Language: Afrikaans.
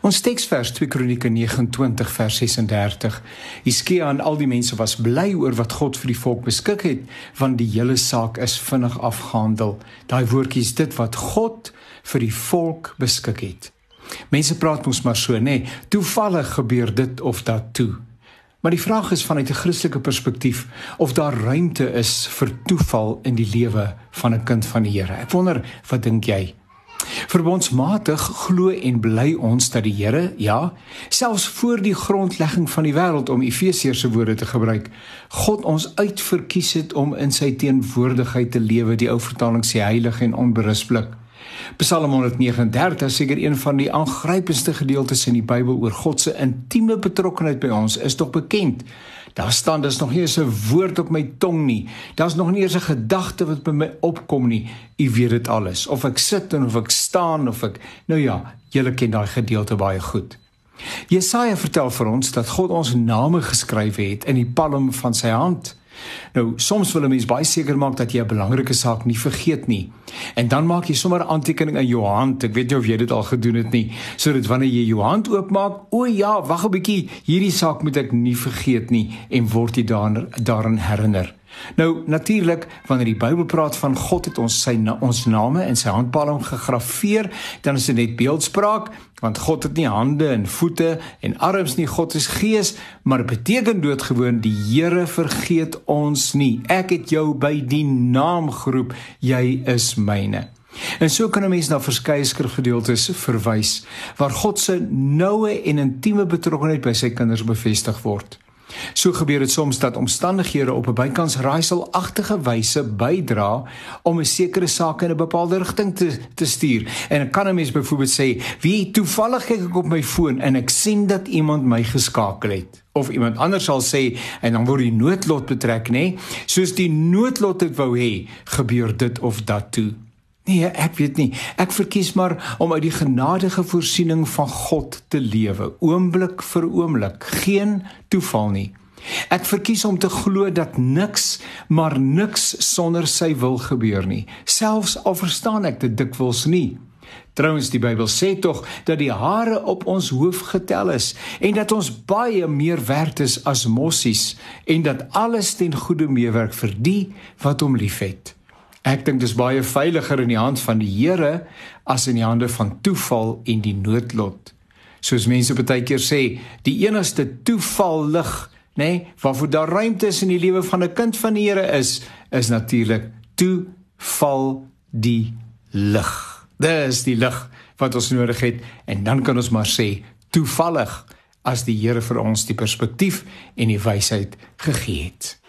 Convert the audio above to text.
Ons teksvers 2 Kronieke 29 vers 36. Hiskia en al die mense was bly oor wat God vir die volk beskik het, want die hele saak is vinnig afgehandel. Daai woordjie is dit wat God vir die volk beskik het. Mense praat mos maar so, nê? Nee, toevallig gebeur dit of dat toe. Maar die vraag is vanuit 'n Christelike perspektief of daar ruimte is vir toeval in die lewe van 'n kind van die Here. Ek wonder, wat dink jy? Verbondsmatig glo en bly ons dat die Here, ja, selfs voor die grondlegging van die wêreld om Efesiërs se woorde te gebruik, God ons uitverkies het om in sy teenwoordigheid te lewe, die ou vertaling sê heilig en onberispelik. Psalm 139 is seker een van die aangrypendste gedeeltes in die Bybel oor God se intieme betrokkenheid by ons, is tog bekend. Daar staan dis nog nie eens 'n woord op my tong nie. Daar's nog nie eens 'n gedagte wat by my opkom nie. U weet dit alles. Of ek sit en of ek staan of ek nou ja, julle ken daai gedeelte baie goed. Jesaja vertel vir ons dat God ons name geskryf het in die palm van sy hand. Nou, soms wil 'n mens baie seker maak dat jy 'n belangrike saak nie vergeet nie. En dan maak jy sommer 'n aantekening in jou hand. Ek weet nie of jy dit al gedoen het nie, sodat wanneer jy jou hand oopmaak, o ja, wag 'n bietjie, hierdie saak moet ek nie vergeet nie en word jy daaraan daaraan herinner. Nou natuurlik wanneer die Bybel praat van God het ons sy ons name in sy handpalm gegraveer, dan is dit net beeldspraak want God het nie hande en voete en arms nie, God is gees, maar beteken doodgewoon die Here vergeet ons nie. Ek het jou by die naam geroep, jy is myne. En so kan 'n mens na verskeie skrifgedeeltes verwys waar God se noue en intieme betrokkenheid by sy kinders bevestig word. So gebeur dit soms dat omstandighede op 'n bykans raaiselagtige wyse bydra om 'n sekere saak in 'n bepaalde rigting te te stuur. En ek kan 'n mens byvoorbeeld sê, "Wie toevallig kyk ek op my foon en ek sien dat iemand my geskakel het." Of iemand anders sal sê en dan word die noodlot betrek, nê? Soos die noodlot dit wou hê, gebeur dit of dat toe. Nee, ek weet nie. Ek verkies maar om uit die genadige voorsiening van God te lewe, oomblik vir oomblik, geen toeval nie. Ek verkies om te glo dat niks, maar niks sonder sy wil gebeur nie, selfs al verstaan ek dit dikwels nie. Trouwens die Bybel sê tog dat die hare op ons hoof getel is en dat ons baie meer werd is as mossies en dat alles ten goeie meewerk vir die wat hom liefhet. Ek dink dis baie veiliger in die hand van die Here as in die hande van toeval en die noodlot. Soos mense baie keer sê, die enigste toevallig, nê, nee, waarvoor daar ruimte is in die lewe van 'n kind van die Here is, is natuurlik toeval die lig. Dis die lig wat ons nodig het en dan kan ons maar sê toevallig as die Here vir ons die perspektief en die wysheid gegee het.